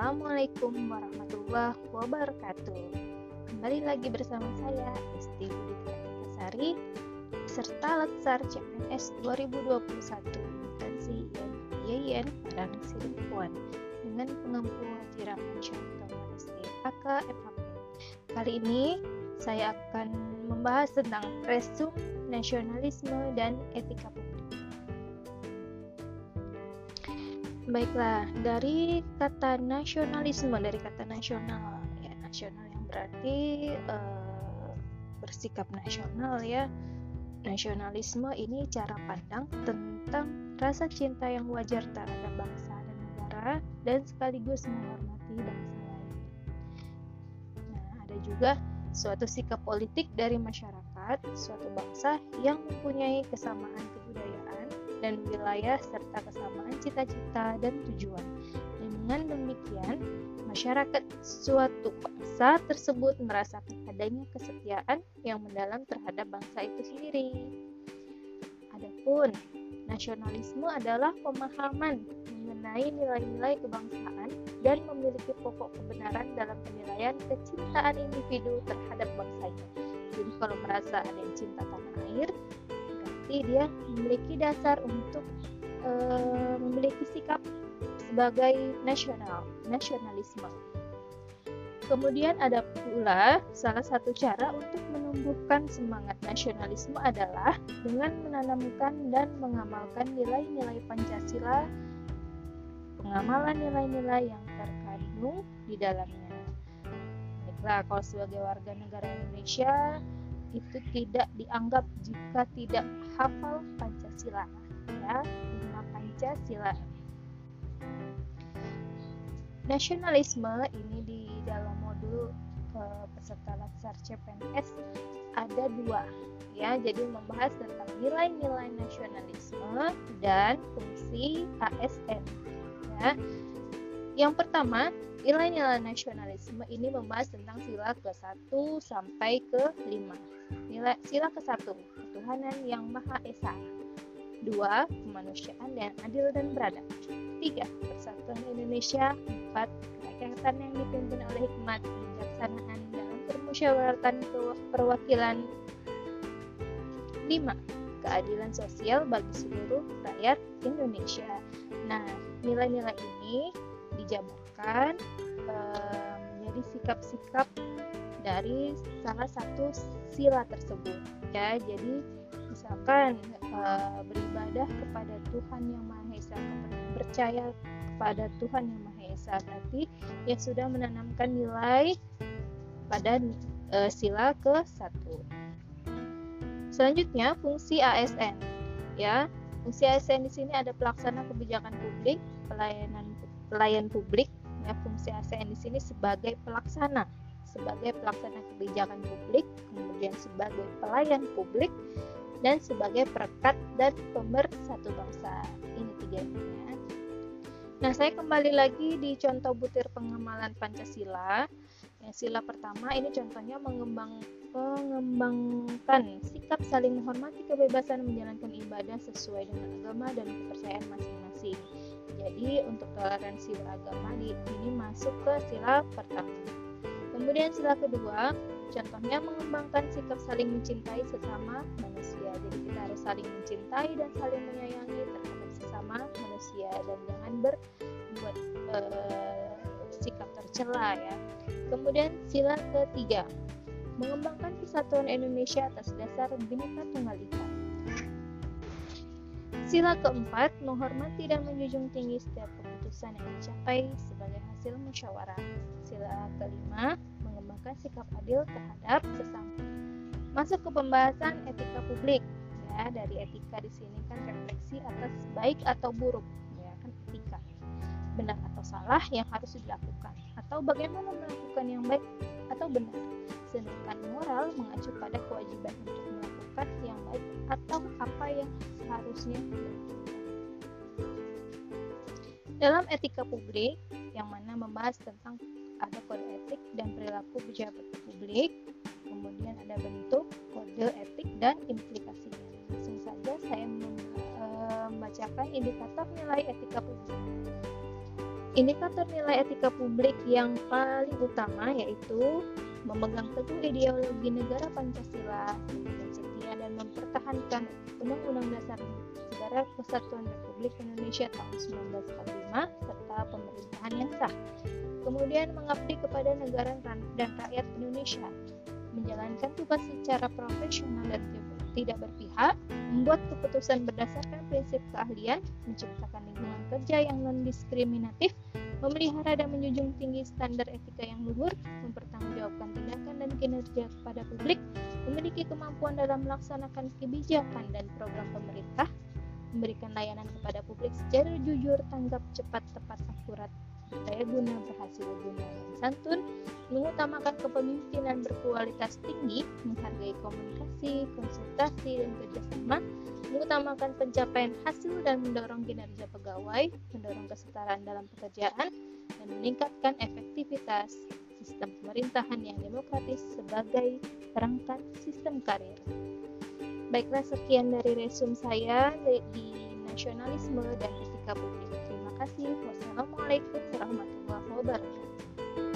Assalamualaikum warahmatullahi wabarakatuh. Kembali lagi bersama saya Esti Budi Sari serta Letsar CPNS 2021 intensi IAIN Padang Silipuan dengan pengempu Wajiraman Syantoma SD AKFHP. Kali ini saya akan membahas tentang presum nasionalisme dan etika publik. Baiklah, dari kata nasionalisme, dari kata nasional, ya nasional yang berarti uh, bersikap nasional ya. Nasionalisme ini cara pandang tentang rasa cinta yang wajar terhadap bangsa dan negara dan sekaligus menghormati bangsa lain. Nah, ada juga suatu sikap politik dari masyarakat suatu bangsa yang mempunyai kesamaan dan wilayah serta kesamaan cita-cita dan tujuan. Dengan demikian, masyarakat suatu bangsa tersebut merasakan adanya kesetiaan yang mendalam terhadap bangsa itu sendiri. Adapun nasionalisme adalah pemahaman mengenai nilai-nilai kebangsaan dan memiliki pokok kebenaran dalam penilaian kecintaan individu terhadap bangsanya. Jadi kalau merasa ada yang cinta tanah air, berarti dia memiliki dasar untuk uh, memiliki sikap sebagai nasional, nasionalisme. Kemudian ada pula salah satu cara untuk menumbuhkan semangat nasionalisme adalah dengan menanamkan dan mengamalkan nilai-nilai Pancasila, pengamalan nilai-nilai yang terkandung di dalamnya. Baiklah, kalau sebagai warga negara Indonesia, itu tidak dianggap jika tidak hafal Pancasila ya lima Pancasila. Nasionalisme ini di dalam modul uh, peserta laksar CPNS ada dua ya. Jadi membahas tentang nilai-nilai nasionalisme dan fungsi ASN ya yang pertama nilai-nilai nasionalisme ini membahas tentang sila ke-1 sampai ke-5 Nilai sila ke-1, ketuhanan yang Maha Esa. Dua, kemanusiaan yang adil dan beradab. Tiga, persatuan Indonesia. Empat, kerakyatan yang dipimpin oleh hikmat kebijaksanaan dalam permusyawaratan perwakilan. Lima, keadilan sosial bagi seluruh rakyat Indonesia. Nah, nilai-nilai ini dijabarkan eh, menjadi sikap-sikap dari salah satu sila tersebut ya. Jadi misalkan e, beribadah kepada Tuhan yang Maha Esa percaya kepada Tuhan yang Maha Esa berarti ya sudah menanamkan nilai pada e, sila ke satu selanjutnya fungsi ASN ya. Fungsi ASN di sini ada pelaksana kebijakan publik pelayanan pelayan publik ya fungsi ASN di sini sebagai pelaksana sebagai pelaksana kebijakan publik, kemudian sebagai pelayan publik, dan sebagai perekat dan pemersatu bangsa. Ini tiga ya. Nah, saya kembali lagi di contoh butir pengamalan Pancasila. Yang sila pertama ini contohnya mengembang, mengembangkan sikap saling menghormati kebebasan menjalankan ibadah sesuai dengan agama dan kepercayaan masing-masing. Jadi untuk toleransi beragama ini masuk ke sila pertama. Kemudian sila kedua, contohnya mengembangkan sikap saling mencintai sesama manusia. Jadi kita harus saling mencintai dan saling menyayangi terhadap sesama manusia dan jangan berbuat uh, sikap tercela ya. Kemudian sila ketiga, mengembangkan kesatuan Indonesia atas dasar Bhinneka Tunggal Ika. Sila keempat, menghormati dan menjunjung tinggi setiap keputusan yang dicapai sebagai hasil musyawarah. Sila kelima, mengembangkan sikap adil terhadap sesama. Masuk ke pembahasan etika publik. Ya, dari etika di sini kan refleksi atas baik atau buruk, ya kan etika. Benar atau salah yang harus dilakukan atau bagaimana melakukan yang baik atau benar. Sedangkan moral mengacu pada kewajiban untuk melakukan yang baik atau apa yang seharusnya. Dalam etika publik, yang mana membahas tentang ada kode etik dan perilaku pejabat publik, kemudian ada bentuk kode etik dan implikasinya. Langsung saja saya eh, membacakan indikator nilai etika publik. Indikator nilai etika publik yang paling utama yaitu memegang teguh ideologi negara Pancasila, dan mempertahankan Undang-Undang Dasar Negara Kesatuan Republik Indonesia tahun 1945 serta pemerintahan yang sah. Kemudian mengabdi kepada negara dan rakyat Indonesia, menjalankan tugas secara profesional dan tidak berpihak, membuat keputusan berdasarkan prinsip keahlian, menciptakan lingkungan kerja yang non-diskriminatif, memelihara dan menjunjung tinggi standar etika yang luhur, mempertanggungjawabkan tindakan kinerja kepada publik, memiliki kemampuan dalam melaksanakan kebijakan dan program pemerintah, memberikan layanan kepada publik secara jujur, tanggap, cepat, tepat, akurat, daya guna, berhasil guna, dan santun, mengutamakan kepemimpinan berkualitas tinggi, menghargai komunikasi, konsultasi, dan kerjasama, mengutamakan pencapaian hasil dan mendorong kinerja pegawai, mendorong kesetaraan dalam pekerjaan, dan meningkatkan efektivitas sistem pemerintahan yang demokratis sebagai perangkat sistem karir. Baiklah sekian dari resume saya di nasionalisme dan etika publik. Terima kasih. Wassalamualaikum warahmatullahi wabarakatuh.